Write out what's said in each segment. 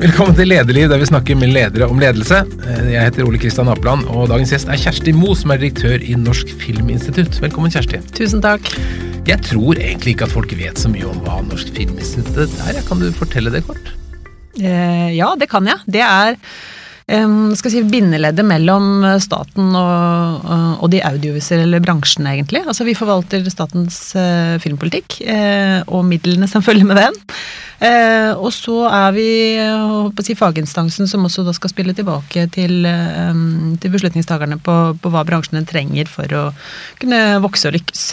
Velkommen til Lederliv, der vi snakker med ledere om ledelse. Eh, Jeg heter Ole Kristian Apeland, og dagens gjest er Kjersti Moe, som er direktør i Norsk Filminstitutt. Velkommen, Kjersti. Tusen takk. Jeg tror egentlig ikke at folk vet så mye om hva Norsk Filminstitutt er. Kan du fortelle det kort? Eh, ja, det kan jeg. Det er skal si, bindeleddet mellom staten og, og de audiovisuelle bransjene, egentlig. Altså, vi forvalter statens eh, filmpolitikk eh, og midlene som følger med den. Eh, og så er vi eh, si, faginstansen som også da skal spille tilbake til, um, til beslutningstakerne på, på hva bransjene trenger for å kunne vokse og lykkes.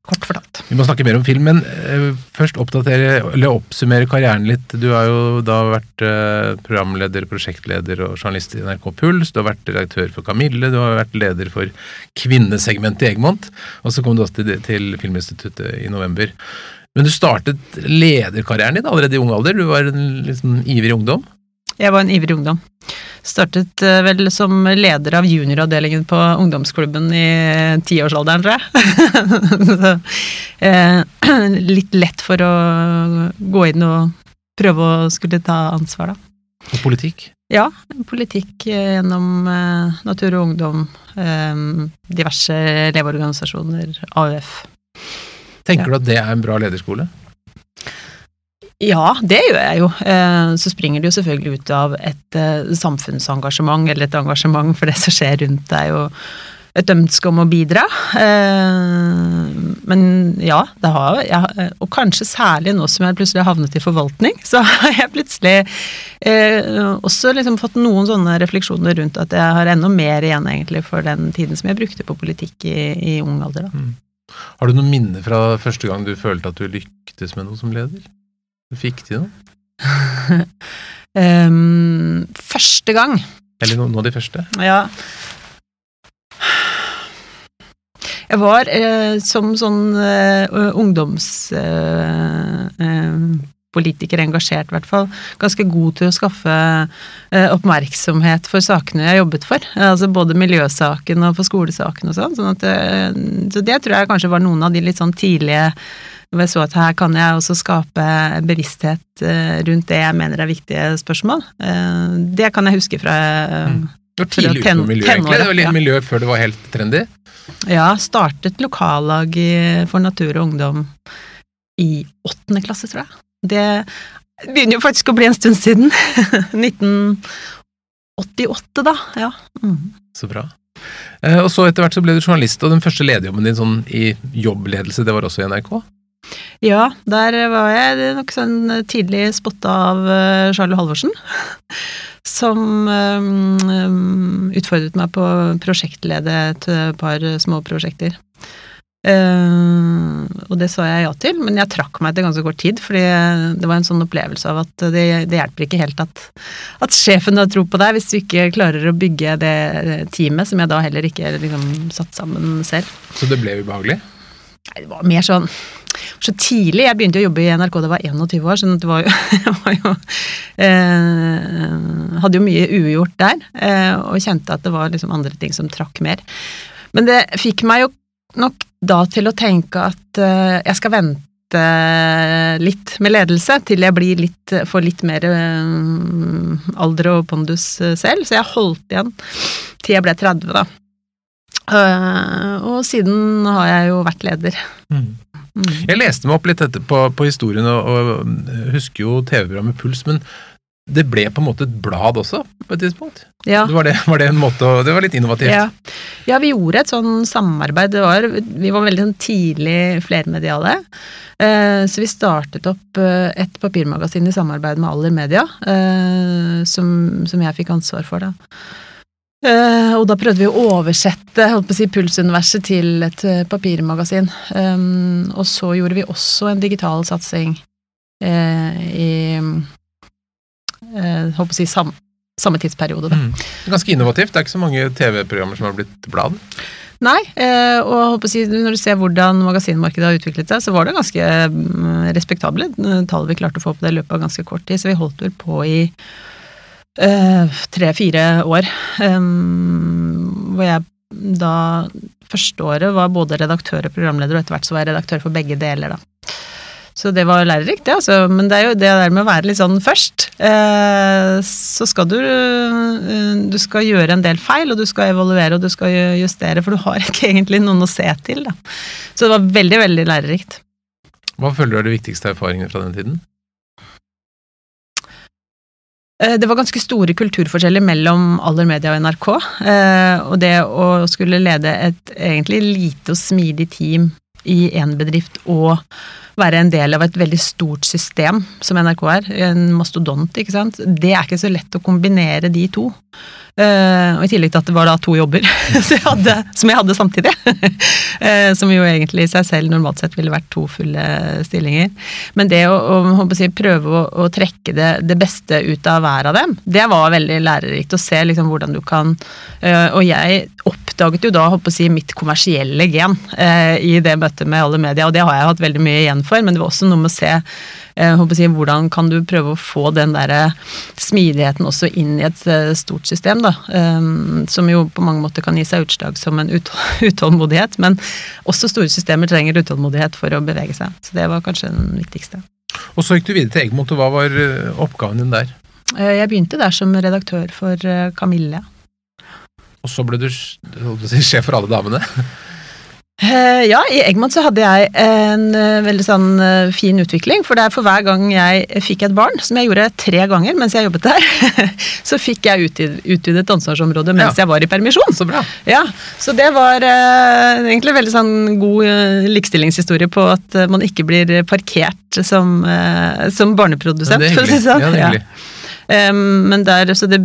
Kort fortalt. Vi må snakke mer om film, men eh, først oppdatere, eller oppsummere karrieren litt. Du har jo da vært programleder, prosjektleder og journalist i NRK Puls. Du har vært redaktør for Kamille, du har vært leder for kvinnesegmentet i Egmont. Og så kom du også til, til Filminstituttet i november. Men du startet lederkarrieren din allerede i ung alder. Du var en liksom, ivrig ungdom. Jeg var en ivrig ungdom. Startet eh, vel som leder av junioravdelingen på ungdomsklubben i tiårsalderen, tror jeg. Så, eh, litt lett for å gå inn og prøve å skulle ta ansvar, da. Og politikk. Ja, politikk eh, gjennom eh, Natur og Ungdom, eh, diverse elevorganisasjoner, AUF. Tenker Ja. du at det er en bra lederskole? Ja, det gjør jeg jo. Eh, Så springer det jo selvfølgelig ut av et eh, samfunnsengasjement, eller et engasjement for det som skjer rundt deg, og et ønske om å bidra. Eh, Men ja, det har jeg, og kanskje særlig nå som jeg plutselig har havnet i forvaltning, så har jeg plutselig også liksom fått noen sånne refleksjoner rundt at jeg har enda mer igjen egentlig for den tiden som jeg brukte på politikk i, i ung alder. Da. Har du noen minner fra første gang du følte at du lyktes med noe som leder? Du fikk til noe? Um, første gang Eller noen av de første? Ja. Jeg var eh, som sånn eh, ungdomspolitiker, eh, politiker, engasjert i hvert fall, ganske god til å skaffe eh, oppmerksomhet for sakene jeg jobbet for. Altså både miljøsaken og for skolesaken og sånn. sånn at, eh, så det tror jeg kanskje var noen av de litt sånn tidlige hvor jeg så at her kan jeg også skape bevissthet eh, rundt det jeg mener er viktige spørsmål. Eh, Det kan jeg huske fra eh, Du var tidlig ute på med miljø, egentlig. Det var litt ja. miljø før det var helt trendy. Ja, startet lokallag for natur og ungdom i åttende klasse, tror jeg. Det begynner jo faktisk å bli en stund siden. 1988, da. Ja. Mm. Så bra. Eh, og så etter hvert så ble du journalist, og den første lederjobben din sånn i jobbledelse, det var også i NRK? ja, der var jeg nok sånn tidlig spotta av eh, Charlo Halvorsen. Som um, utfordret meg på å prosjektlede et eh, par små prosjekter. Eh, og det sa jeg ja til, men jeg trakk meg etter ganske kort tid, fordi det var en sånn opplevelse av at det, det hjelper ikke helt at, at sjefen har tro på deg, hvis du ikke klarer å bygge det teamet, som jeg da heller ikke liksom satt sammen selv. Så det ble ubehagelig? Nei, det var mer sånn så tidlig. Jeg begynte å jobbe i NRK da jeg var 21 år, så det var jo, jeg var jo eh, Hadde jo mye ugjort der, eh, og kjente at det var liksom andre ting som trakk mer. Men det fikk meg jo nok da til å tenke at eh, jeg skal vente litt med ledelse til jeg blir litt, får litt mer eh, alder og pondus eh, selv, så jeg holdt igjen til jeg ble 30, da. Og siden har jeg jo vært leder. Mm. Jeg leste meg opp litt på, på historien, og, og husker jo TV-programmet Puls, men det ble på en måte et blad også, på et tidspunkt? Ja. Det var, det, var det en måte Det var litt innovativt? Ja. ja, vi gjorde et sånn samarbeid. Var, vi var veldig sånn tidlig flermediale. Eh, så vi startet opp eh, et papirmagasin i samarbeid med Aller Media, eh, som, som jeg fikk ansvar for, da. Eh, og da prøvde vi å oversette holdt på å si, Pulsuniverset til et papirmagasin. Og så gjorde vi også en digital satsing i eh, holdt å si sam, samme tidsperiode. Mm. Ganske innovativt. Det er ikke så mange TV-programmer som har blitt blad. Nei, eh, og si, når du ser hvordan magasinmarkedet har utviklet seg, så var det ganske mm, respektable eh, tall vi klarte å få på det i løpet av ganske kort tid, så vi holdt vel på i eh, tre-fire år. Um, hvor jeg da første året var både redaktør og programleder, og etter hvert så var jeg redaktør for begge deler, da. Så det var lærerikt, det, altså. Men det er jo det der med å være litt sånn først. Eh, så skal du eh, Du skal gjøre en del feil, og du skal evaluere og du skal justere, for du har ikke egentlig noen å se til, da. Så det var veldig, veldig lærerikt. Hva føler du er de viktigste erfaringene fra den tiden? Eh, det var ganske store kulturforskjeller mellom Aller Media og NRK. Og det å skulle lede et egentlig lite og smidig team i én bedrift og være en del av et veldig stort system, som NRK er, en mastodont, ikke sant, det er ikke så lett å kombinere de to. Uh, og I tillegg til at det var da to jobber jeg hadde, som jeg hadde samtidig. uh, som jo egentlig i seg selv normalt sett ville vært to fulle stillinger. Men det å, å si, prøve å, å trekke det, det, beste ut av hver av dem, det var veldig lærerikt. Å se liksom hvordan du kan uh, Og jeg oppdaget jo da si, mitt kommersielle gen i det møtet med alle media, og det har jeg hatt veldig mye igjen for, men det var også noe med å se Si, hvordan kan du prøve å få den der smidigheten også inn i et eh, stort system, da. Som jo på mange måter kan gi seg utslag som en utålmodighet. Men også store systemer trenger utålmodighet for å bevege seg. Så det var kanskje den viktigste. Og så gikk du videre til Egmont, og hva var eh, oppgaven din der? Eh, jeg begynte der som redaktør for Kamille. Og så ble du sjef for alle damene? Eh, ja, i Eggman så hadde jeg en uh, veldig sånn uh, fin utvikling. For det er for hver gang jeg fikk et barn, som jeg gjorde tre ganger mens jeg jobbet der, så fikk jeg utvidet, ansvarsområdet mens ja. jeg var i permisjon. Så bra. Ja, Så det var egentlig egentlig veldig sånn god likestillingshistorie på at man ikke blir parkert som, som barneprodusent, ja, for å si sånn. Ja, det er hyggelig. Ja. Men der, så det,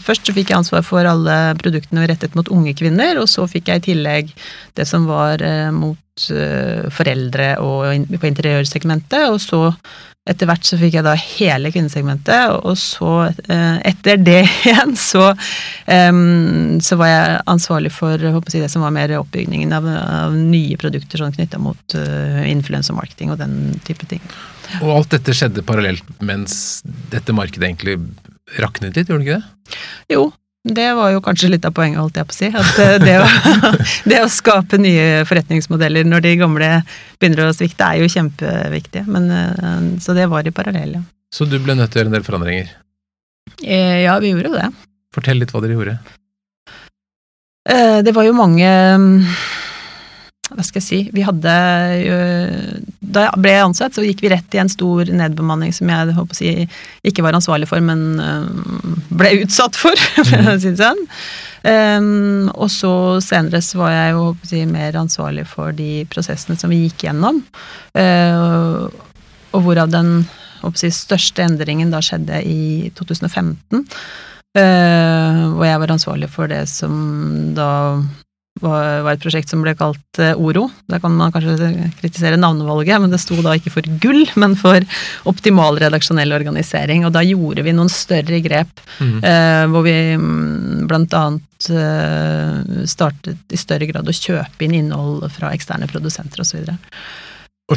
først så fikk jeg ansvar for alle produktene rettet mot unge kvinner, og så fikk jeg i tillegg det som var eh, mot eh, foreldre og på interiørsegmentet, og så etter hvert så fikk jeg da hele kvinnesegmentet, og så eh, etter det igjen så, så var jeg ansvarlig for jeg, det som var mer oppbyggingen av, av nye produkter sånn knytta mot influensermarketing og den type ting. Og alt dette skjedde parallelt mens dette markedet egentlig raknet litt, gjorde det ikke det? Jo, det var jo kanskje litt av poenget, holdt jeg på å si. At eh, det å, det å skape nye forretningsmodeller når de gamle begynner å svikte, er jo kjempeviktig. Men, eh, så det var i parallell, ja. Så du ble nødt til å gjøre en del forandringer? Eh, ja, vi gjorde jo det. Fortell litt hva dere gjorde. Det var jo mange hva skal jeg si Vi hadde Da jeg ble ansatt, så gikk vi rett i en stor nedbemanning som jeg håper å si ikke var ansvarlig for, men ble utsatt for, for å si det sånn. Um, og så senere så var jeg jo si, mer ansvarlig for de prosessene som vi gikk gjennom. Uh, og hvorav den si, største endringen da skjedde i 2015. Uh, hvor jeg var ansvarlig for det som da var et prosjekt som ble kalt eh, Oro. Da kan man kanskje kritisere navnevalget, men det sto da ikke for gull, men for optimal redaksjonell organisering. Og da gjorde vi noen større grep, mm. eh, hvor vi mm, blant annet eh, startet i større grad å kjøpe inn innhold fra eksterne produsenter osv. Og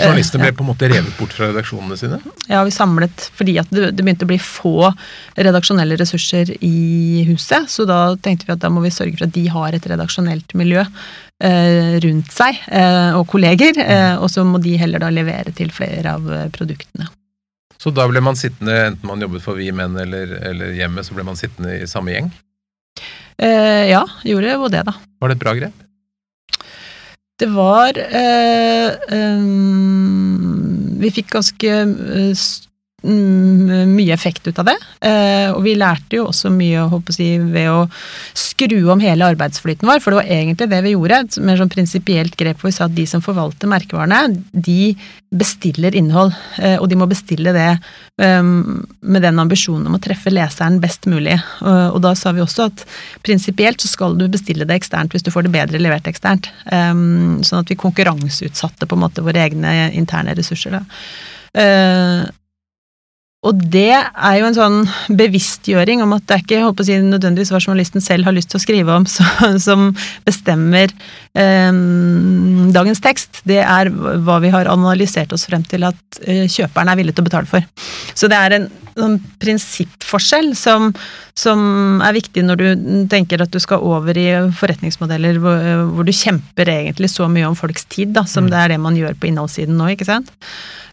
journalistene ble på en måte revet bort fra redaksjonene sine? Ja, vi samlet fordi at det, begynte å bli få redaksjonelle ressurser i huset. Så da tenkte vi at da må vi sørge for at de har et redaksjonelt miljø eh, rundt seg, eh, og kolleger. Eh, og så må de heller da levere til flere av eh, produktene. Så da ble man sittende, enten man jobbet for Vi Menn eller, eller hjemme, så ble man sittende i samme gjeng? Eh, ja, gjorde jo det, da. Var det et bra grep? Det var øh, um, Vi fikk ganske uh, mye effekt ut av det. Eh, og vi lærte jo også mye si, ved å skru om hele arbeidsflyten vår, for det var egentlig det vi gjorde. Et mer sånn prinsipielt grep hvor vi sa at de som forvalter merkevarene, de bestiller innhold. Eh, og de må bestille det um, med den ambisjonen om å treffe leseren best mulig. Og, og da sa vi også at prinsipielt så skal du bestille det eksternt hvis du får det bedre levert eksternt. Um, sånn at vi konkurranseutsatte på en måte våre egne interne ressurser. da. Og det er jo en sånn bevisstgjøring om at det er ikke jeg håper å si, nødvendigvis hva journalisten selv har lyst til å skrive om, så, som bestemmer eh, dagens tekst. Det er hva vi har analysert oss frem til at eh, kjøperen er villig til å betale for. Så det er en sånn prinsippforskjell som, som, er viktig når du tenker at du skal over i forretningsmodeller hvor, hvor du kjemper egentlig så mye om folks tid, da, som mm. det er det man gjør på innholdssiden nå, ikke sant.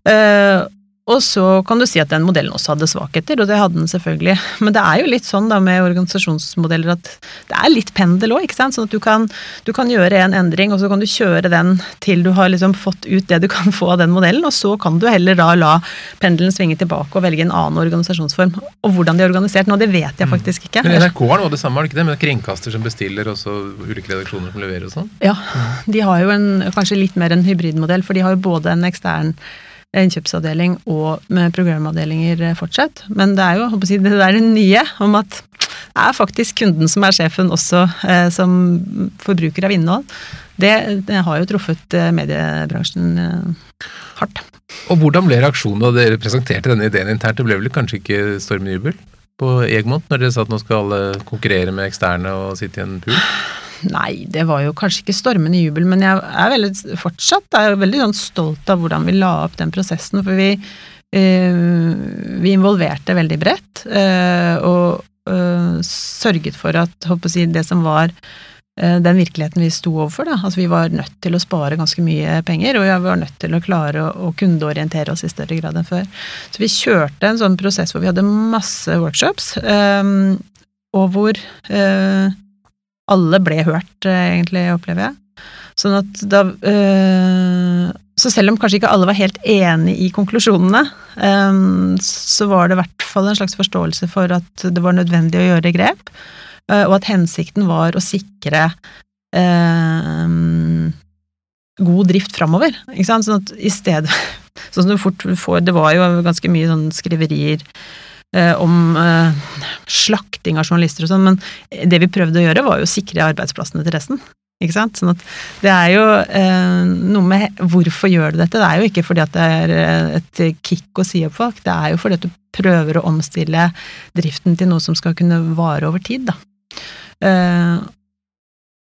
Uh, og så kan du si at den modellen også hadde svakheter, og det hadde den selvfølgelig. Men det er jo litt sånn da med organisasjonsmodeller at det er litt pendel òg, ikke sant. Sånn at du kan, du kan, gjøre en endring, og så kan du kjøre den til du har liksom fått ut det du kan få av den modellen, og så kan du heller da la pendelen svinge tilbake og velge en annen organisasjonsform. Og hvordan de er organisert nå, det vet jeg mm. faktisk ikke. Men NRK har noe det samme, har det ikke det? Med kringkaster som bestiller, og så ulike redaksjoner som leverer og sånn? Ja, de har jo en, kanskje litt mer en hybridmodell, for de har jo både en ekstern innkjøpsavdeling og med programavdelinger eh, fortsatt. Men det er jo si, det der nye om at det er faktisk kunden som er sjefen også, eh, som forbruker av innhold. Det, det har jo truffet eh, mediebransjen eh, hardt. Og hvordan ble reaksjonen da dere presenterte denne ideen internt? Det ble vel kanskje ikke stormende jubel på Egmont når dere sa at nå skal alle konkurrere med eksterne og sitte i en pool? Nei, det var jo kanskje ikke stormende jubel, men jeg er veldig, fortsatt er veldig sånn stolt av hvordan vi la opp den prosessen. For vi, øh, vi involverte veldig bredt, øh, og øh, sørget for at si, det som var den virkeligheten vi sto overfor. Da. Altså, vi var nødt til å spare ganske mye penger, og vi var nødt til å klare å, å kundeorientere oss i større grad enn før. Så vi kjørte en sånn prosess hvor vi hadde masse workshops, og hvor alle ble hørt, eh, egentlig, opplever jeg. Sånn at da øh, Så selv om kanskje ikke alle var helt enig i konklusjonene, øh, så var det i hvert fall en slags forståelse for at det var nødvendig å gjøre grep, øh, og at hensikten var å sikre god drift framover. Ikke sant? Sånn at i stedet Sånn som du fort får Det var jo ganske mye sånn skriverier om eh, slakting av journalister og sånn, men det vi prøvde å gjøre, var jo å sikre arbeidsplassene til resten. Ikke sant? Sånn at det er jo eh, noe med hvorfor gjør du dette? Det er jo ikke fordi at det er et kick å si opp folk, det er jo fordi at du prøver å omstille driften til noe som skal kunne vare over tid, da.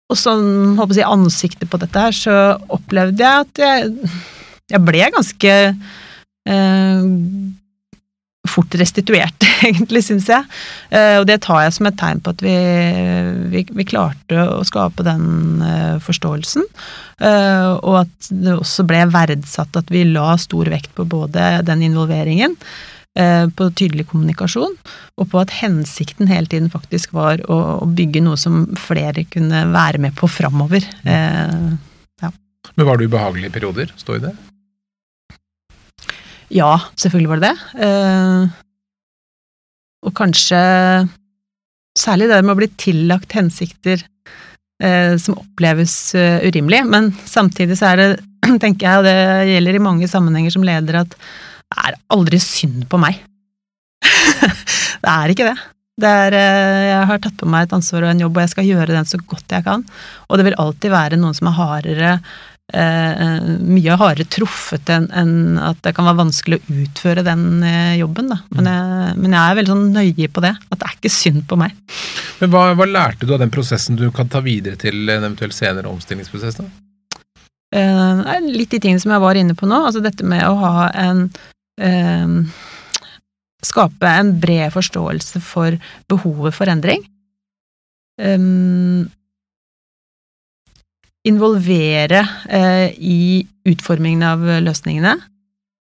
og sånn, håper jeg, ansiktet på dette her, så opplevde jeg at jeg, jeg ble ganske fort restituert, egentlig, syns jeg. Eh, og det tar jeg som et tegn på at vi, vi, vi klarte å skape den eh, forståelsen. Eh, og at det også ble verdsatt at vi la stor vekt på både den involveringen, på tydelig kommunikasjon, og på at hensikten hele tiden faktisk var å, å bygge noe som flere kunne være med på framover. Ja. Men var det ubehagelige perioder? Stå i det? Ja, selvfølgelig var det det. Uh, og kanskje særlig det med å bli tillagt hensikter uh, som oppleves uh, urimelig. Men samtidig så er det, tenker jeg, og det gjelder i mange sammenhenger som leder, at det er aldri synd på meg. det er ikke det. det er, jeg har tatt på meg et ansvar og en jobb, og jeg skal gjøre den så godt jeg kan. Og det vil alltid være noen som er hardere eh, mye hardere truffet enn en at det kan være vanskelig å utføre den eh, jobben. Da. Men, jeg, men jeg er veldig sånn nøye på det, at det er ikke synd på meg. Men hva, hva, lærte du av den prosessen du kan ta videre til en eventuell senere omstillingsprosess? da? Eh, litt de tingene som jeg var inne på nå, altså dette med å ha en eh, Skape en bred forståelse for behovet for endring. Um, involvere eh, i utformingen av løsningene.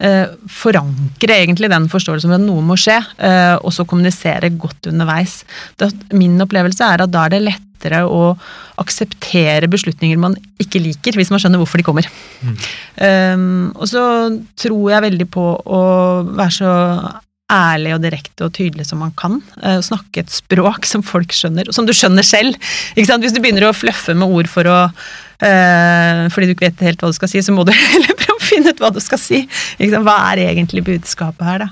Eh, forankre egentlig den forståelsen av at noe må skje, eh, og så kommunisere godt underveis. Det, min opplevelse er at da er det lettere å akseptere beslutninger man ikke liker, hvis man skjønner hvorfor de kommer. Mm. Um, og så tror jeg veldig på å være så ærlig og direkte og tydelig som man kan. Uh, snakke et språk som folk skjønner, og som du skjønner selv. Hvis du begynner å fluffe med ord for å fordi du ikke vet helt hva du skal si, så må du heller prøve å finne ut hva du skal si. Hva er egentlig budskapet her, da?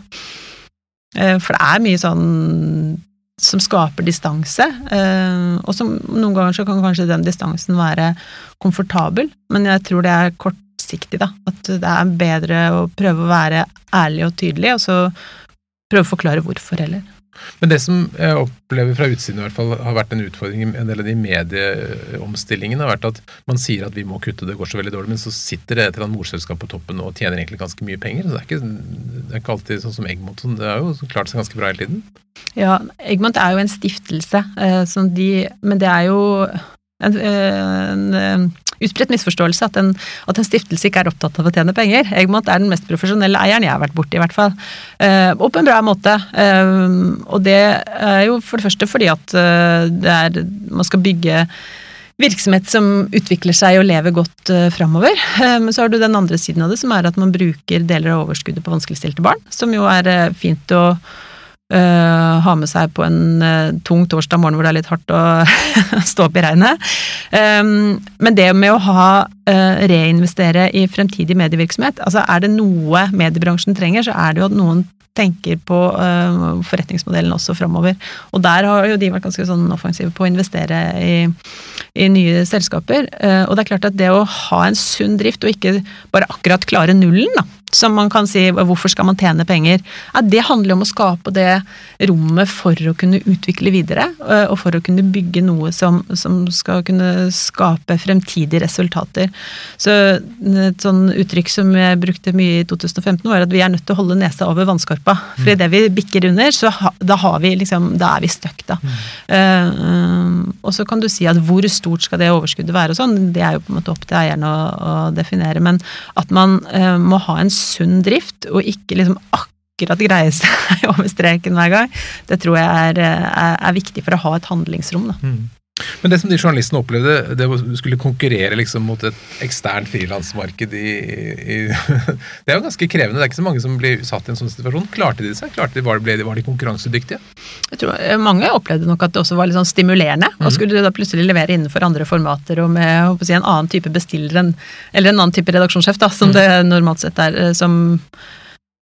Uh, for det er mye sånn som skaper distanse, og som noen ganger så kan kanskje den distansen være komfortabel, men jeg tror det er kortsiktig, da. At det er bedre å prøve å være ærlig og tydelig, og så prøve å forklare hvorfor heller. Men det som jeg opplever fra utsiden i hvert fall har vært en utfordring i en del av de medieomstillingene, har vært at man sier at vi må kutte, det går så veldig dårlig, men så sitter det et eller annet morselskap på toppen og tjener egentlig ganske mye penger. så Det er ikke, det er ikke alltid sånn som Egmont. Det har jo klart seg ganske bra hele tiden. Ja, Egmont er jo en stiftelse, eh, de, men det er jo en, en utbredt misforståelse at en, at en, stiftelse ikke er opptatt av å tjene penger. Egmont er den mest profesjonelle eieren jeg har vært borti, i hvert fall. Uh, og på en bra måte. Uh, og det er jo for det første fordi at uh, det er, man skal bygge virksomhet som utvikler seg og lever godt uh, framover. Men så har du den andre siden av det, som er at man bruker deler av overskuddet på vanskeligstilte barn. Som jo er fint å Uh, ha med seg på en uh, tung torsdag morgen hvor det er litt hardt å stå opp i regnet. Um, men det med å ha uh, reinvestere i fremtidig medievirksomhet altså Er det noe mediebransjen trenger, så er det jo at noen tenker på forretningsmodellen også framover. Og der har jo de vært ganske sånn offensive på å investere i, i nye selskaper. og det er klart at det å ha en sunn drift, og ikke bare akkurat klare nullen, da, som man kan si hvorfor skal man tjene penger? Ja, det handler om å skape det rommet for å kunne utvikle videre, eh, og for å kunne bygge noe som, som skal kunne skape fremtidige resultater. Så et sånn uttrykk som jeg brukte mye i 2015, var at vi er nødt til å holde nesa over vannskorpa. For idet vi bikker under, så ha, da, har vi liksom, da er vi stuck, da. Mm. Uh, og så kan du si at hvor stort skal det overskuddet være og sånn, det er jo på en måte opp til eieren å, å definere. Men at man uh, må ha en sunn drift, og ikke liksom akkurat greie seg over streken hver gang, det tror jeg er, er, er viktig for å ha et handlingsrom. Da. Mm. Men det som de journalistene opplevde, det å skulle konkurrere liksom mot et eksternt frilansmarked i, i, Det er jo ganske krevende. Det er ikke så mange som blir satt i en sånn situasjon. Klarte de seg? Klarte de, var, de, var de konkurransedyktige? Jeg tror eh, Mange opplevde nok at det også var litt sånn stimulerende. Mm. Og skulle da plutselig levere innenfor andre formater og med si, en annen type bestiller Eller en annen type redaksjonssjef, da, som mm. det normalt sett er. Eh, som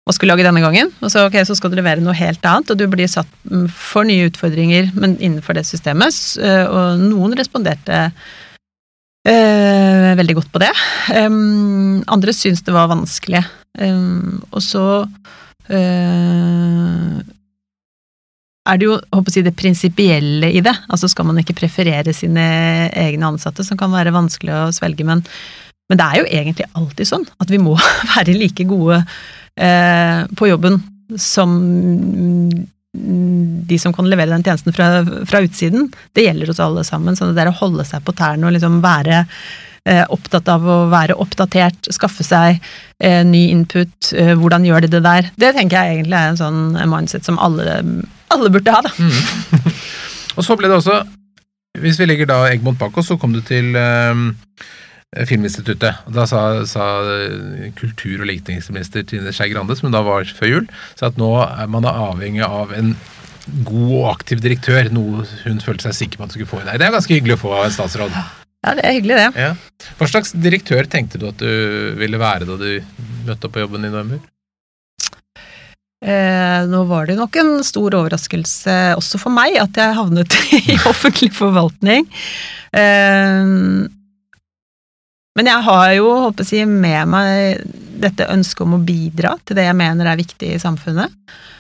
hva skulle lage denne gangen? Og så, okay, så skal du levere noe helt annet, og du blir satt for nye utfordringer men innenfor det systemet. Eh, og noen responderte eh, veldig godt på det. Um, andre syntes det var vanskelig. Um, og så uh, er det jo håper jeg, det prinsipielle i det. Altså skal man ikke preferere sine egne ansatte, som kan være vanskelig å svelge, men, men det er jo egentlig alltid sånn at vi må være like gode eh, på jobben som de som kan levere den tjenesten fra, fra, utsiden. Det gjelder hos alle sammen. Så det der å holde seg på tærne og liksom være eh, opptatt av å være oppdatert, skaffe seg eh, ny input, eh, hvordan gjør de det der, det tenker jeg egentlig er en sånn mindset som alle, alle burde ha, da. Mm. og så ble det også, hvis vi legger da Egmont bak oss, så kom du til eh, Og Da sa, sa kultur- og likestillingsminister Trine Skei Grande, som da var før jul, sa at nå er man avhengig av en god og aktiv direktør, noe hun følte seg sikker på at hun skulle få i deg. Det er ganske hyggelig å få av en statsråd. Ja, det er hyggelig, det. Ja. Hva slags direktør tenkte du at du ville være da du møtte opp på jobben i november? Eh, nå var det nok en stor overraskelse også for meg at jeg havnet i offentlig forvaltning. Eh, men jeg har jo håper jeg, med meg dette ønsket om å bidra til det jeg mener er viktig i samfunnet.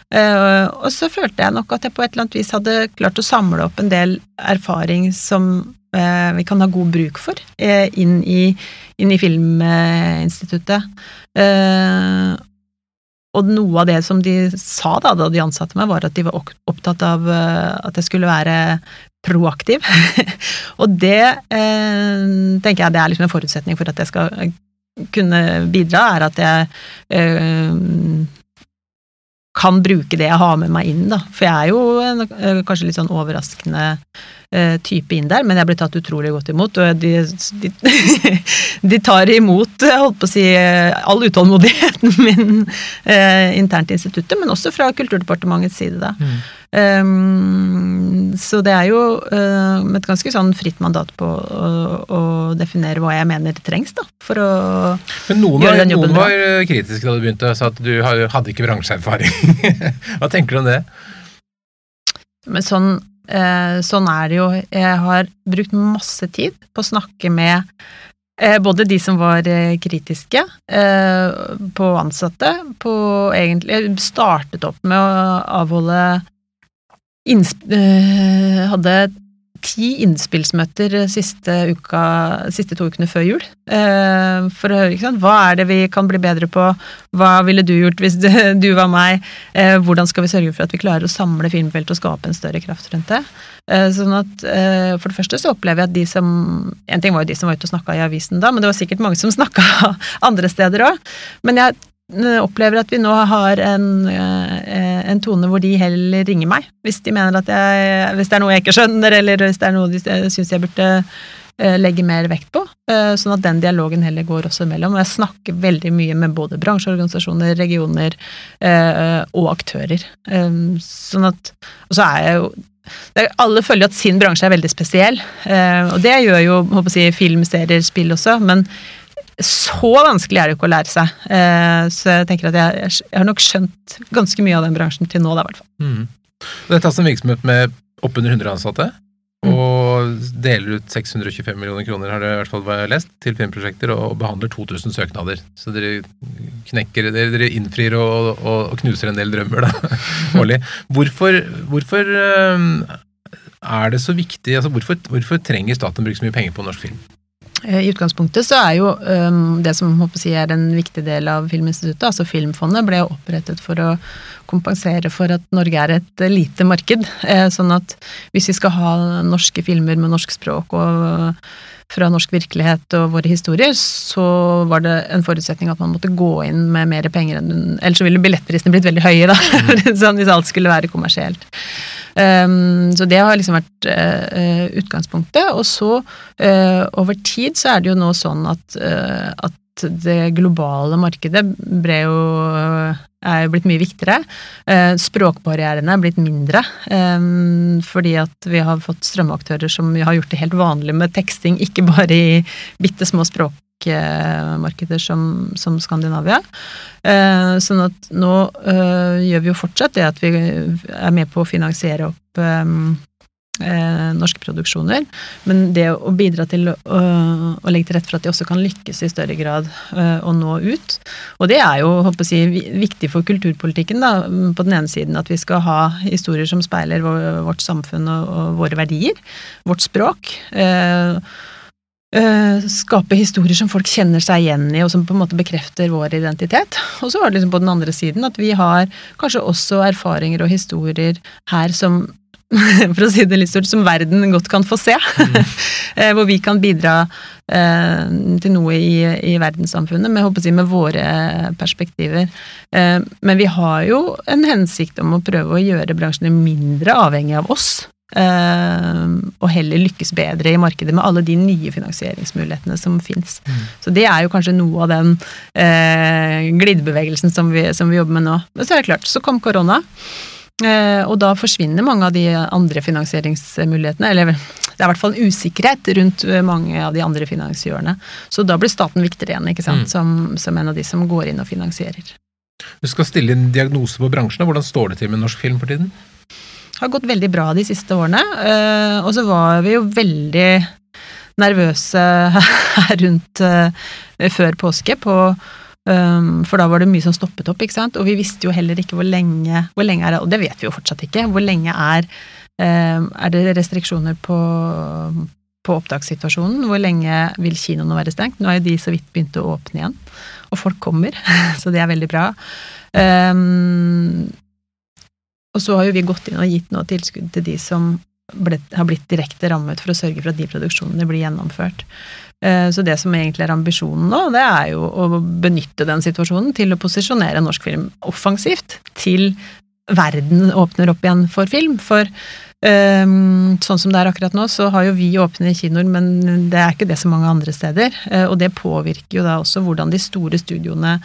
Uh, og så følte jeg nok at jeg på et eller annet vis hadde klart å samle opp en del erfaring som uh, vi kan ha god bruk for uh, inn, i, inn, i, Filminstituttet. og noe av det som de sa da, da de ansatte meg, var at de var opptatt av at jeg skulle være proaktiv. og det eh, tenker jeg det er liksom en forutsetning for at jeg skal kunne bidra, er at jeg eh, kan bruke det jeg har med meg inn, da. For jeg er jo en, eh, kanskje litt sånn overraskende type inn der, men jeg ble tatt utrolig godt imot. Og de, de, de tar imot, holdt på å si, all utålmodigheten min eh, internt i instituttet, men også fra Kulturdepartementets side, da. Mm. Um, så det er jo uh, med et ganske sånn fritt mandat på å, å, definere hva jeg mener det trengs, da, for å Men noen gjøre var, den jobben Noen var bra. kritiske da du begynte, sa at du hadde ikke bransjeerfaring. hva tenker du om det? Men sånn, sånn er det jo. Jeg har brukt masse tid på å snakke med Eh, både de som var eh, kritiske, eh, på ansatte, på egentlig Startet opp med å avholde innsp eh, Hadde ti innspillsmøter siste, uka, siste to ukene før jul. Eh, for å høre ikke sant? hva er det vi kan bli bedre på, hva ville du gjort hvis du, var meg, eh, hvordan skal vi sørge for at vi klarer å samle filmfeltet og skape en større kraft rundt det. Eh, sånn at eh, For det første så opplever jeg at de som En ting var jo de som var ute og snakka i avisen da, men det var sikkert mange som snakka andre steder òg. Men jeg eh, opplever at vi nå har en, en, tone hvor de heller ringer meg hvis de mener at jeg Hvis det er noe jeg ikke skjønner, eller hvis det er noe de syns jeg burde legge mer vekt på. Sånn at den dialogen heller går også imellom. Og jeg snakker veldig mye med både bransjeorganisasjoner, regioner og aktører. Sånn at Og så er jeg jo alle føler jo at sin bransje er veldig spesiell, eh, og det gjør jo håper jeg, film, serier, spill også, men så vanskelig er det jo ikke å lære seg. Eh, så jeg tenker at jeg, jeg har nok skjønt ganske mye av den bransjen til nå, da, i hvert fall. Mm. Dette er altså en virksomhet med oppunder 100 ansatte. Mm. Og deler ut 625 millioner kroner, har det i hvert fall lest, til filmprosjekter, og behandler 2000 søknader. Så dere knekker Dere, dere innfrir og, og, og, knuser en del drømmer, da, årlig. Hvorfor, hvorfor er det så viktig altså hvorfor, hvorfor trenger staten å bruke så mye penger på norsk film? Eh, I utgangspunktet så er jo um, det som håper si, er en viktig del av Filminstituttet, altså Filmfondet, ble opprettet for å kompensere for at Norge er et lite marked. Eh, sånn at hvis vi skal ha norske filmer med norsk språk og fra norsk virkelighet og våre historier, så var det en forutsetning at man måtte gå inn med mer penger enn Ellers ville billettprisene blitt veldig høye, da, mm. sånn, hvis alt skulle være kommersielt. Um, så det har liksom vært uh, utgangspunktet. Og så, uh, over tid, så er det jo nå sånn at, uh, at det globale markedet ble jo, er jo blitt mye viktigere. Språkbarrierene er blitt mindre, fordi at vi har fått strømaktører som har gjort det helt vanlig med teksting, ikke bare i bitte små språk som, som Skandinavia. Eh, sånn at nå eh, gjør vi jo fortsatt det at vi er med på å finansiere opp eh, eh norske produksjoner, men det å bidra til å, å, legge til rette for at de også kan lykkes i større grad eh, og nå ut. Og det er jo håper jeg, viktig for kulturpolitikken, da, på den ene siden at vi skal ha historier som speiler vårt samfunn og, og våre verdier, vårt språk. Eh, Uh, skape historier som folk kjenner seg igjen i, og som på en måte bekrefter vår identitet. Og så var det liksom på den andre siden at vi har kanskje også erfaringer og historier her som for å si det litt stort, som verden godt kan få se. Mm. Eh, hvor vi kan bidra eh, til noe i, i verdenssamfunnet med, jeg, med, våre perspektiver. Eh, men vi har jo en hensikt om å prøve å gjøre bransjene mindre avhengig av oss. Uh, og heller lykkes bedre i markedet med alle de nye finansieringsmulighetene som fins. Mm. Så det er jo kanskje noe av den uh, glidebevegelsen som vi, som vi, jobber med nå. Men så er det klart, så kom korona. Uh, og da forsvinner mange av de andre finansieringsmulighetene. Eller det er i hvert fall en usikkerhet rundt mange av de andre finansiørene. Så da blir staten viktigere igjen, ikke sant, mm. som, som en av de som går inn og finansierer. Du skal stille en diagnose på bransjen. Hvordan står det til med norsk film for tiden? har gått veldig bra de siste årene. Eh, og så var vi jo veldig nervøse her rundt eh, før påske på eh, for da var det mye som stoppet opp, ikke sant. Og vi visste jo heller ikke hvor lenge, hvor lenge er det, og det vet vi jo fortsatt ikke, hvor lenge er, er det restriksjoner på, på opptakssituasjonen? Hvor lenge vil kinoene være stengt? Nå er jo de så vidt begynt å åpne igjen, og folk kommer, så det er veldig bra. Um, og så har jo vi gått inn og gitt noe tilskudd til de som ble, har blitt direkte rammet for å sørge for at de produksjonene blir gjennomført. Eh, så det som egentlig er ambisjonen nå, det er jo å benytte den situasjonen til å posisjonere norsk film offensivt til verden åpner opp igjen for film. For sånn som det er akkurat nå, så har jo vi åpne kinoer, men det er ikke det så mange andre steder. Eh, og det påvirker jo da også hvordan de store studioene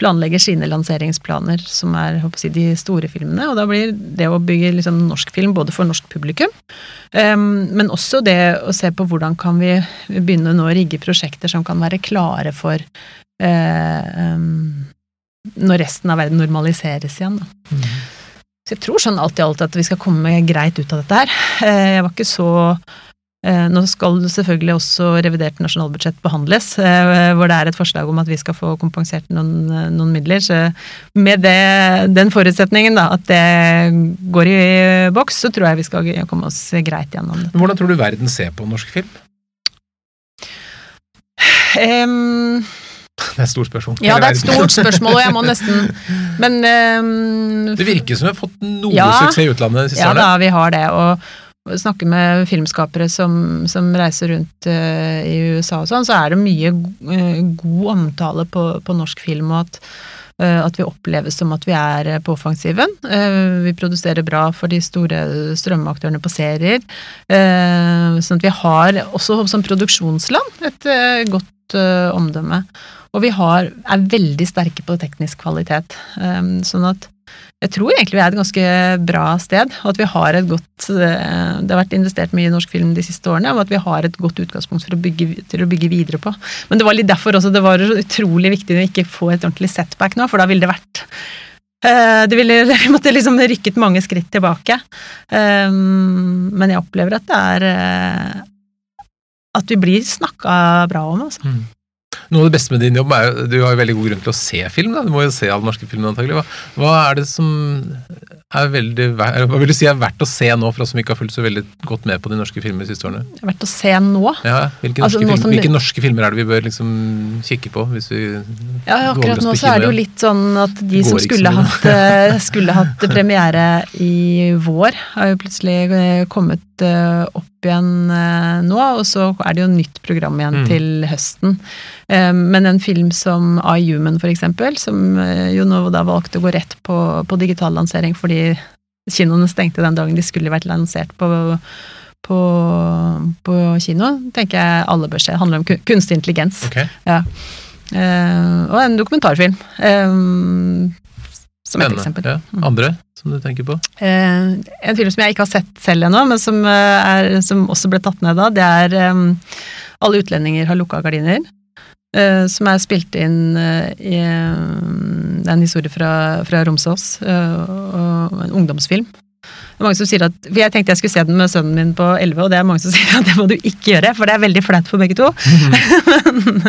planlegger sine lanseringsplaner, som er jeg, de store filmene. Og da blir det å bygge liksom, norsk film både for norsk publikum, ehm, men også det å se på hvordan kan vi begynne nå å rigge prosjekter som kan være klare for eh, ehm, når resten av verden normaliseres igjen. Da. Så jeg tror sånn alt i alt at vi skal komme greit ut av dette her. Eh, jeg var ikke så Eh, nå skal selvfølgelig også revidert nasjonalbudsjett behandles, eh, hvor det er et forslag om at vi skal få kompensert noen, noen midler. Så med det, den forutsetningen, da, at det går i boks, så tror jeg vi skal komme oss greit gjennom det. Hvordan tror du verden ser på norsk film? Um, det er et stort spørsmål. Ja, det er et stort spørsmål, og jeg må nesten Men um, Det virker som vi har fått noe ja, suksess i utlandet de siste ja, årene? Ja da, vi har det. Og snakke med filmskapere som, som reiser rundt uh, i USA og sånn, så er det mye uh, god omtale på, på, norsk film, og at, uh, at vi oppleves som at vi er på offensiven. vi produserer bra for de store strømaktørene på serier. sånn at vi har også som produksjonsland et godt omdømme. Og vi har, er veldig sterke på teknisk kvalitet. Um, sånn at jeg tror egentlig vi er et ganske bra sted, og at vi har et godt uh, Det har vært investert mye i norsk film de siste årene, og at vi har et godt utgangspunkt å bygge, til å bygge videre på. Men det var litt derfor også det var utrolig viktig å ikke få et ordentlig setback nå, for da ville det vært uh, det ville, Vi måtte liksom rykket mange skritt tilbake. Um, men jeg opplever at det er uh, At vi blir snakka bra om, altså. Mm. Noe av det beste med din jobb er jo du har jo veldig god grunn til å se film. da, Du må jo se alle norske filmer antagelig. Hva, hva, er det som er veldig, hva vil du si er verdt å se nå, for oss som ikke har fulgt så veldig godt med på de norske filmene de siste årene? Verdt å se nå? Ja, Hvilke, altså, norske, film, hvilke norske, filmer er det vi bør liksom kikke på? hvis vi Ja, Akkurat nå så er det jo litt sånn at de som skulle hatt, eh, skulle hatt premiere i vår, har jo plutselig eh, kommet eh, opp igjen nå, og så er det jo nytt program igjen mm. til høsten. Men en film som I Human, for eksempel, som jo nå da valgte å gå rett på, på digital lansering fordi kinoene stengte den dagen de skulle vært lansert på, på, på kino, tenker jeg alle bør se. Det handler om kunstig intelligens. Okay. Ja. Uh, og en dokumentarfilm. Uh, som et eksempel. Ja. Mm. Andre som du tenker på? Uh, en film som jeg ikke har sett selv ennå, men som, er, som, også ble tatt ned da, det er um, Alle utlendinger har lukka gardiner. Uh, som er spilt inn uh, i um, Det er en historie fra, fra Romsås, uh, og en ungdomsfilm. Det er mange som sier at, for Jeg tenkte jeg skulle se den med sønnen min på 11, og det er mange som sier at det må du ikke gjøre, for det er veldig flaut for begge to. men,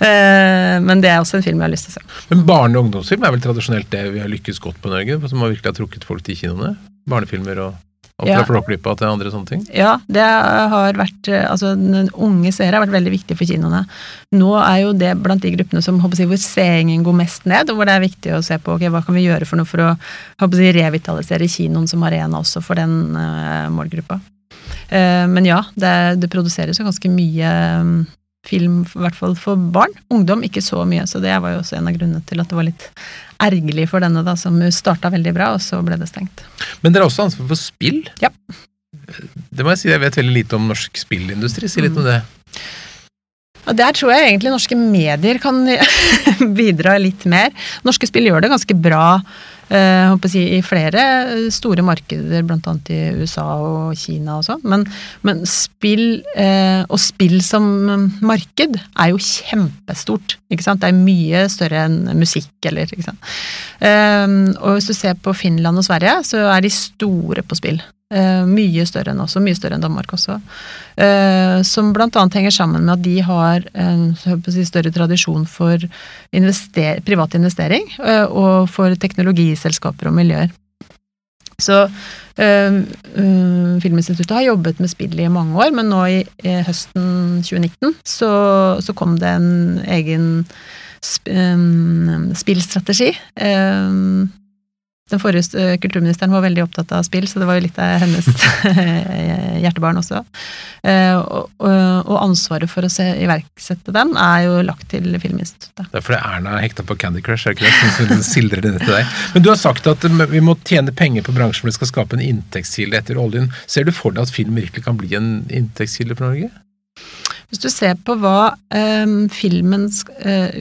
men, det er også en film jeg har lyst til å se. Men barne- og ungdomsfilm er vel tradisjonelt det vi har lykkes godt på Norge? Som har virkelig har trukket folk til kinoene? Barnefilmer og og får ja. av til andre sånne ting? Ja, det har vært Altså, den unge seere har vært veldig viktig for kinoene. Nå er jo det blant de gruppene som håper jeg, hvor seingen går mest ned, og hvor det er viktig å se på ok, hva kan vi gjøre for noe for å håper jeg, revitalisere kinoen som arena også for den uh, målgruppa. Uh, men ja, det, det, produseres jo ganske mye um, film, i hvert fall for barn. Ungdom ikke så mye, så det var jo også en av grunnene til at det var litt ergerlig for denne, da, som starta veldig bra, og så ble det stengt. Men dere har også ansvar for spill? Ja. Det må jeg si, jeg vet veldig lite om norsk spillindustri. Si litt om det. Og Der tror jeg egentlig norske medier kan bidra litt mer. Norske spill gjør det ganske bra si, i flere store markeder, bl.a. i USA og Kina og sånn. Men, men, spill, og spill som marked, er jo kjempestort. Ikke sant? Det er mye større enn musikk, eller ikke sant. Og hvis du ser på Finland og Sverige, så er de store på spill. Uh, mye større enn også, mye større enn Danmark også. Uh, som bl.a. henger sammen med at de har en si, større tradisjon for invester privat investering uh, og for teknologiselskaper og miljøer. Så Filminstituttet har jobbet med spill i mange år, men nå i, i høsten 2019 så, så, kom det en egen sp um, spillstrategi. Den forrige eh, kulturministeren var veldig opptatt av spill, så det var jo litt av hennes hjertebarn også. Eh, og ansvaret for å se, iverksette den er jo lagt til Filminstituttet. Det er fordi Erna er hekta på Candy Crush, er ikke det? Som sildrer det til deg. Men du har sagt at vi må tjene penger på bransjen for det skal skape en inntektskilde etter oljen. Ser du for deg at film virkelig kan bli en inntektskilde for Norge? Hvis du ser på hva um, filmens uh,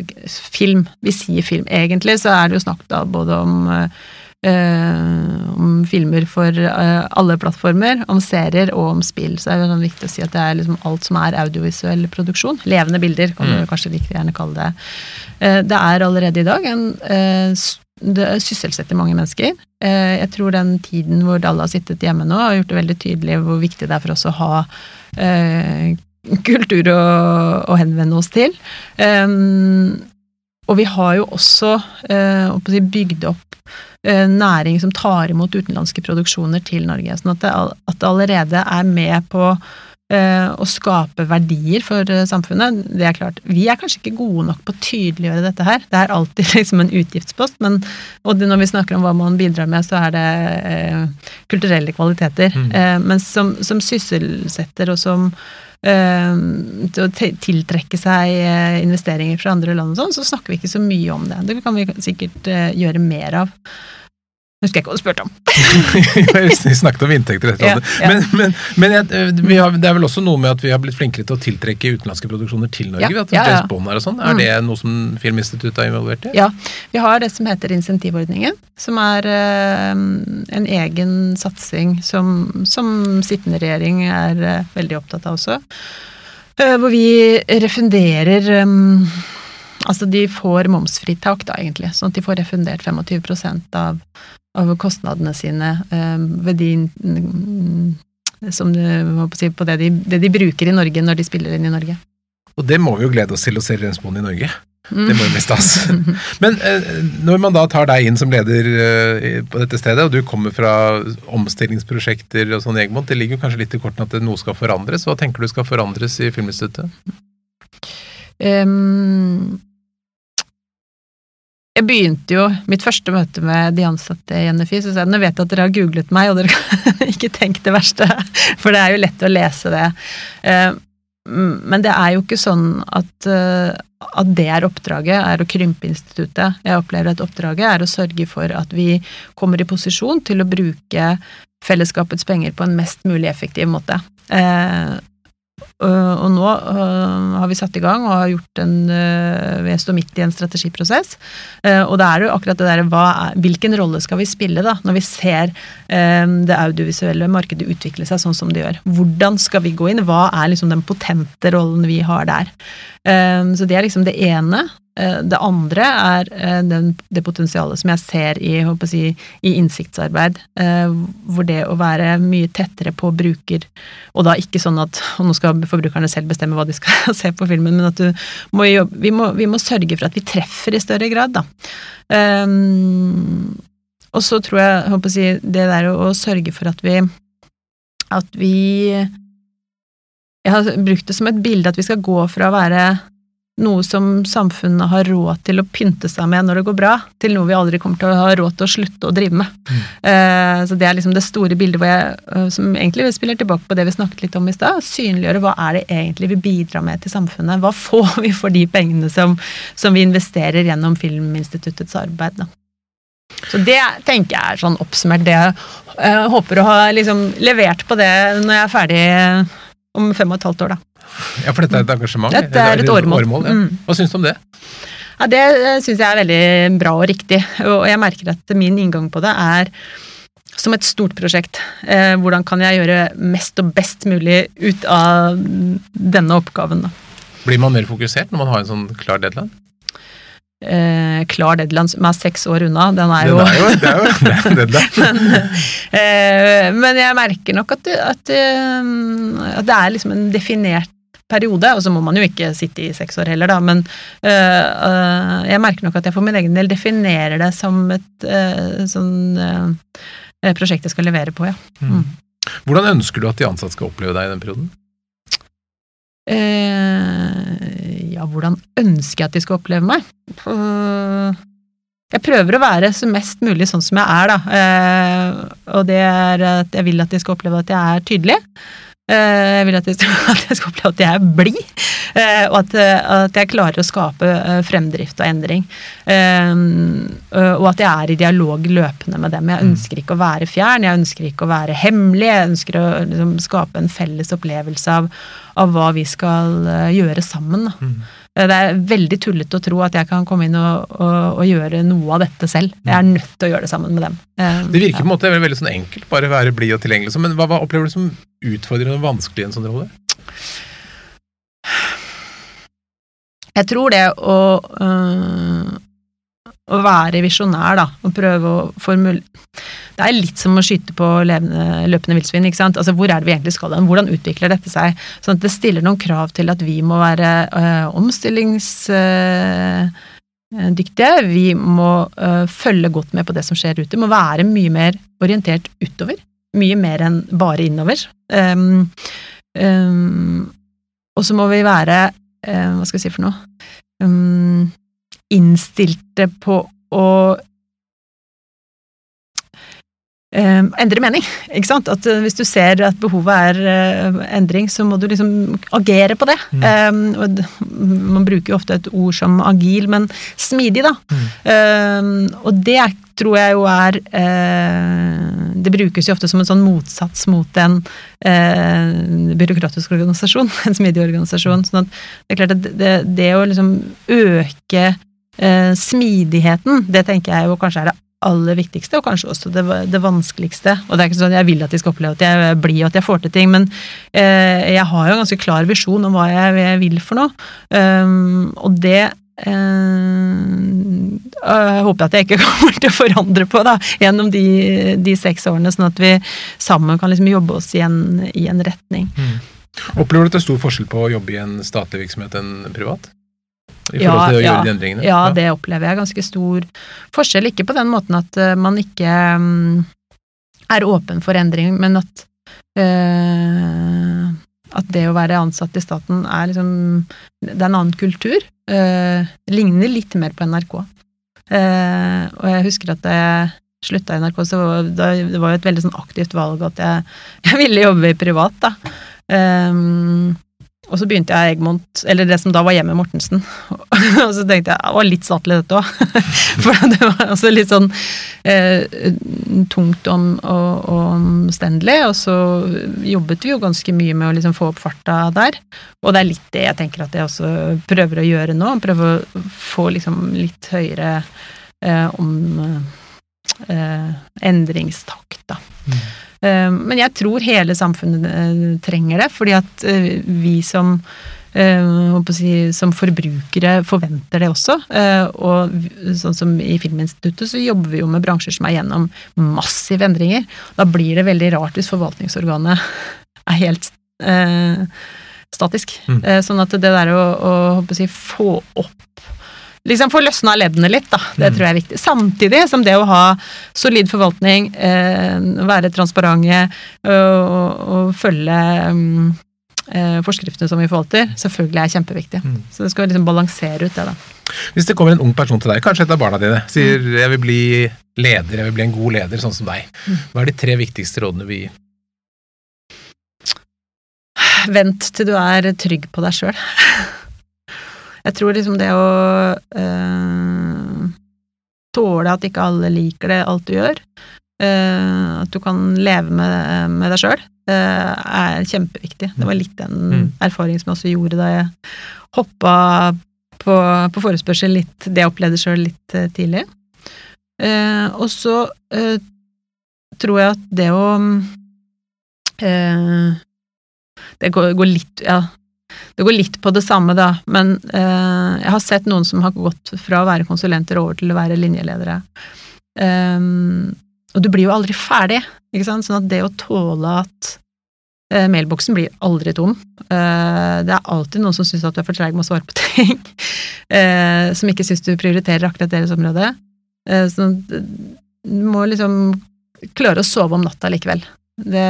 Film, vi sier film. Egentlig så er det jo snakk da både om uh, Uh, om filmer for eh, alle plattformer, om serier og om spill. Så er det sånn viktig å si at det er liksom alt som er audiovisuell produksjon. Levende bilder, kan mm. du kanskje like gjerne kalle det. Eh, det er allerede i dag en det sysselsetter mange mennesker. Eh, jeg tror den tiden hvor alle har sittet hjemme nå, har gjort det veldig tydelig hvor viktig det er for oss å ha eh, kultur å, henvende oss til. Um, og vi har jo også uh, bygd opp eh, næring som tar imot utenlandske produksjoner til Norge. Sånn at det, at det allerede er med på eh, å skape verdier for samfunnet. Det er klart. Vi er kanskje ikke gode nok på å tydeliggjøre dette her. Det er alltid liksom en utgiftspost, men og når vi snakker om hva man bidrar med, så er det kulturelle kvaliteter. Mm. men som, som sysselsetter og som Eh, til å tiltrekke seg eh, investeringer fra andre land og sånn, så snakker vi ikke så mye om det. Det kan vi sikkert eh, gjøre mer av. Husker jeg ikke hva du spurte om. vi snakket om inntekter etter ja, ja. Men, men, men jeg, har, det er vel også noe med at vi har blitt flinkere til å tiltrekke utenlandske produksjoner til Norge? Ja, ja, ja. Er, sånn. er mm. det noe som Filminstituttet er involvert i? Ja, vi har det som heter insentivordningen. Som er øh, en egen satsing som, som, sittende regjering er øh, veldig opptatt av også. Øh, hvor vi refunderer Altså de får momsfritak, da, egentlig. Sånn at de får refundert 25 av av kostnadene sine eh, ved de mm, som si, på det de, det de, bruker i Norge når de spiller inn i Norge. Og det må vi jo glede oss til å se Rensmoen i Norge. Det må jo bli stas. Men eh, når man da tar deg inn som leder eh, på dette stedet, og du kommer fra omstillingsprosjekter og sånn, Egmont, det ligger jo kanskje litt i kortene at noe skal forandres. Hva tenker du skal forandres i Filminstituttet? Um, jeg begynte jo mitt første møte med de ansatte i NFI, så sa jeg nå vet jeg at dere har googlet meg, og dere kan ikke tenke det verste, for det er jo lett å lese det. Eh, men det er jo ikke sånn at, eh, at det er oppdraget, er å krympe instituttet. Jeg opplever at oppdraget er å sørge for at vi kommer i posisjon til å bruke fellesskapets penger på en mest mulig effektiv måte. Øh, og nå øh, har vi satt i gang og har gjort en øh, Vi står midt i en strategiprosess. Og det er jo akkurat det derre Hvilken rolle skal vi spille, da, når vi ser det audiovisuelle markedet utvikle seg sånn som det gjør? Hvordan skal vi gå inn? Hva er liksom den potente rollen vi har der? Så det er liksom det ene. Eh, det andre er eh, den, det potensialet som jeg ser i, si, i innsiktsarbeid, eh, hvor det å være mye tettere på bruker, og da ikke sånn at og nå skal forbrukerne selv bestemme hva de skal se på filmen, men at må jobbe, vi, må, vi, må, sørge for at vi treffer i større grad, da. Um, og så tror jeg, jeg håper jeg, det der å, å sørge for at vi at vi Jeg har brukt det som et bilde at vi skal gå fra å være noe som samfunnet har råd til å pynte seg med når det går bra, til noe vi aldri kommer til å ha råd til å slutte å drive med. Mm. Uh, så det er liksom det store bildet jeg, uh, som egentlig spiller tilbake på det vi snakket litt om i stad. Synliggjøre hva er det egentlig vi bidrar med til samfunnet. Hva får vi for de pengene som, som vi investerer gjennom Filminstituttets arbeid. Da. Så det tenker jeg er sånn oppsummert det jeg uh, håper å ha liksom levert på det når jeg er ferdig om fem og et halvt år, da. Ja, for dette er et engasjement? Dette er et åremål. åremål ja. mm. Hva syns du om det? Ja, Det eh, syns jeg er veldig bra og riktig, og jeg merker at min inngang på det er som et stort prosjekt. Eh, hvordan kan jeg gjøre mest og best mulig ut av denne oppgaven? Da. Blir man mer fokusert når man har en sånn klar deadline? Eh, klar deadline som er seks år unna. Den er jo, den er jo, det er jo deadline. men, eh, men, jeg merker nok at, at, eh, at, det er liksom en definert periode, og så må man jo ikke sitte i seks år heller, da, men uh, jeg merker nok at jeg for min egen del definerer det som et øh, sånn uh, prosjekt jeg skal levere på, ja. Mm. mm. Hvordan ønsker du at de ansatte skal oppleve deg i den perioden? ja, hvordan ønsker jeg at de skal oppleve meg? jeg prøver å være så mest mulig sånn som jeg er, da. og det er at jeg vil at de skal oppleve at jeg er tydelig. Eh, jeg vil at jeg, skal oppleve at jeg er blid, eh, og at, at, jeg klarer å skape eh, fremdrift og endring. Og at jeg er i dialog løpende med dem. Jeg mm. ønsker ikke å være fjern, jeg ønsker ikke å være hemmelig. Jeg ønsker å liksom, skape en felles opplevelse av, av, hva vi skal gjøre sammen. Da. Mm. Det er veldig tullete å tro at jeg kan komme inn og, og, og, gjøre noe av dette selv. Jeg er mm. nødt til å gjøre det sammen med dem. Det virker på en måte veldig sånn enkelt, bare være blid og tilgjengelig. Men hva, hva opplever du som utfordrende og vanskelig i en sånn rolle? Jeg tror det å øh, å være visjonær, da, og prøve å formule Det er litt som å skyte på levende, løpende villsvin, ikke sant. Altså hvor er det vi egentlig skal hen? Hvordan utvikler dette seg? Sånn at det stiller noen krav til at vi må være øh, omstillingsdyktige. vi må øh, følge godt med på det som skjer ute. Vi må være mye mer orientert utover. Mye mer enn bare innover. Um, um, og så må vi være uh, Hva skal jeg si for noe? Um, innstilte på å uh, endre mening. Ikke sant? At uh, hvis du ser at behovet er uh, endring, så må du liksom agere på det. Mm. Um, man bruker jo ofte et ord som agil, men smidig, da. Mm. Um, og det tror jeg jo er Det brukes jo ofte som en sånn motsats mot en byråkratisk organisasjon, en smidig organisasjon. sånn at det er klart at det, det å liksom øke Eh, smidigheten, det tenker jeg jo kanskje er det aller viktigste, og kanskje også det, det, vanskeligste. Og det er ikke sånn at jeg vil at de skal oppleve at jeg blir og at jeg får til ting, men eh, jeg har jo en ganske klar visjon om hva jeg, jeg vil for noe. Um, og det eh, jeg håper at jeg ikke kommer til å forandre på da, gjennom de, de seks årene, sånn at vi sammen kan liksom jobbe oss i en, i en retning. Mm. Opplever du at det er stor forskjell på å jobbe i en statlig virksomhet enn privat? I forhold til å gjøre de endringene? Ja, ja, det opplever jeg. Ganske stor forskjell. Ikke på den måten at uh, man ikke um, er åpen for endring, men at uh, at det å være ansatt i staten er liksom Det er en annen kultur. Uh, ligner litt mer på NRK. og jeg husker at da jeg slutta i NRK, så var det var jo et veldig sånn aktivt valg at jeg, jeg ville jobbe i privat, da. Um, og så begynte jeg Egmont, eller det som da var hjemme Mortensen. og så tenkte jeg det var litt statlig dette òg. For det var altså litt sånn eh, tungt om, og, og, omstendelig. Og så jobbet vi jo ganske mye med å liksom få opp farta der. Og det er litt det jeg tenker at jeg også prøver å gjøre nå. Prøve å få liksom litt høyere eh, om eh, endringstakt, da. Mm. Eh, men jeg tror hele samfunnet eh, trenger det, fordi at eh, vi som som forbrukere forventer det også. Og sånn som i Filminstituttet så jobber vi jo med bransjer som er gjennom massive endringer. Da blir det veldig rart hvis forvaltningsorganet er helt eh, statisk. Mm. Sånn at det der å, å si, få opp liksom få løsna leddene litt, da. Det mm. tror jeg er viktig. Samtidig som det å ha solid forvaltning, eh, være transparente og, og følge um, eh, forskriftene som vi forvalter, selvfølgelig er kjempeviktig. Mm. Så det skal liksom balansere ut det, da. Hvis det kommer en ung person til deg, kanskje et av barna dine, sier mm. jeg vil bli leder, jeg vil bli en god leder, sånn som deg. Mm. Hva er de tre viktigste rådene vi gir? Vent til du er trygg på deg sjøl. Jeg tror liksom det å øh, tåle at ikke alle liker det, alt du gjør, øh, at du kan leve med, med deg sjøl, øh, er kjempeviktig. Det var litt den mm. erfaringen som jeg også gjorde da jeg hoppa på, på forespørsel litt, det jeg opplevde sjøl litt tidlig. og så tror jeg at det å det går, går, litt Ja, det går litt på det samme, da, men eh, jeg har sett noen som har gått fra å være konsulenter over til å være linjeledere. Um, og du blir jo aldri ferdig, ikke sant, sånn at det å tåle at eh, mailboksen blir aldri tom. Eh, det er alltid noen som syns at du er for treig med å svare på ting, eh, som ikke syns du prioriterer akkurat deres område. Eh, så du må liksom klare å sove om natta likevel. Det,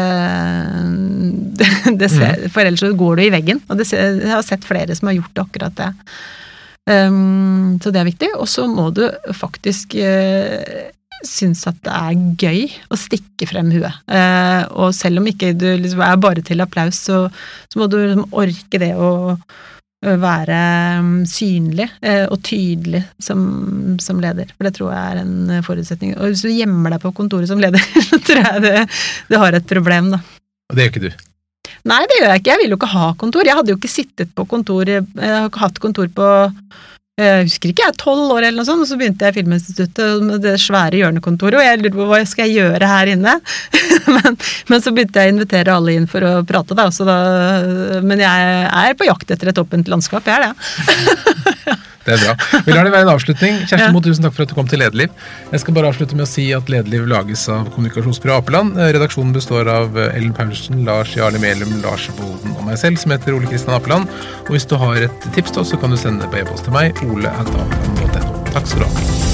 det, det ser, mm. For ellers så går du i veggen. Og det, jeg har sett flere som har gjort akkurat det. Um, så det er viktig. Og så må du faktisk uh, synes at det er gøy å stikke frem huet. Uh, og selv om ikke du liksom er bare til applaus, så, så må du liksom orke det å være mm, synlig og tydelig som, som, leder, for det tror jeg er en forutsetning. Og hvis du gjemmer deg på kontoret som leder, så tror jeg det, det har et problem, da. Og det gjør ikke du? Nei, det gjør jeg ikke. Jeg vil jo ikke ha kontor. Jeg hadde jo ikke sittet på kontor Jeg har ikke hatt kontor på jeg husker ikke, jeg er tolv år eller noe sånt, og så begynte jeg Filminstituttet med det svære hjørnekontoret, og jeg lurte på hva skal jeg gjøre her inne? men, men, så begynte jeg å invitere alle inn for å prate, da, da men jeg er på jakt etter et åpent landskap, jeg er det. Det er bra. Vi lar det være en avslutning. Kjersti Moe, tusen takk for at du kom til Lederliv. Jeg skal bare avslutte med å si at Lederliv lages av Kommunikasjonsbyrået Apeland. Redaksjonen består av Ellen Paulsen, Lars Jarle Melum, Lars Boden og meg selv, som heter Ole Kristian Apeland. Og hvis du har et tips, da, så kan du sende det på e-post til meg, ole.apeland.no. Takk skal du ha.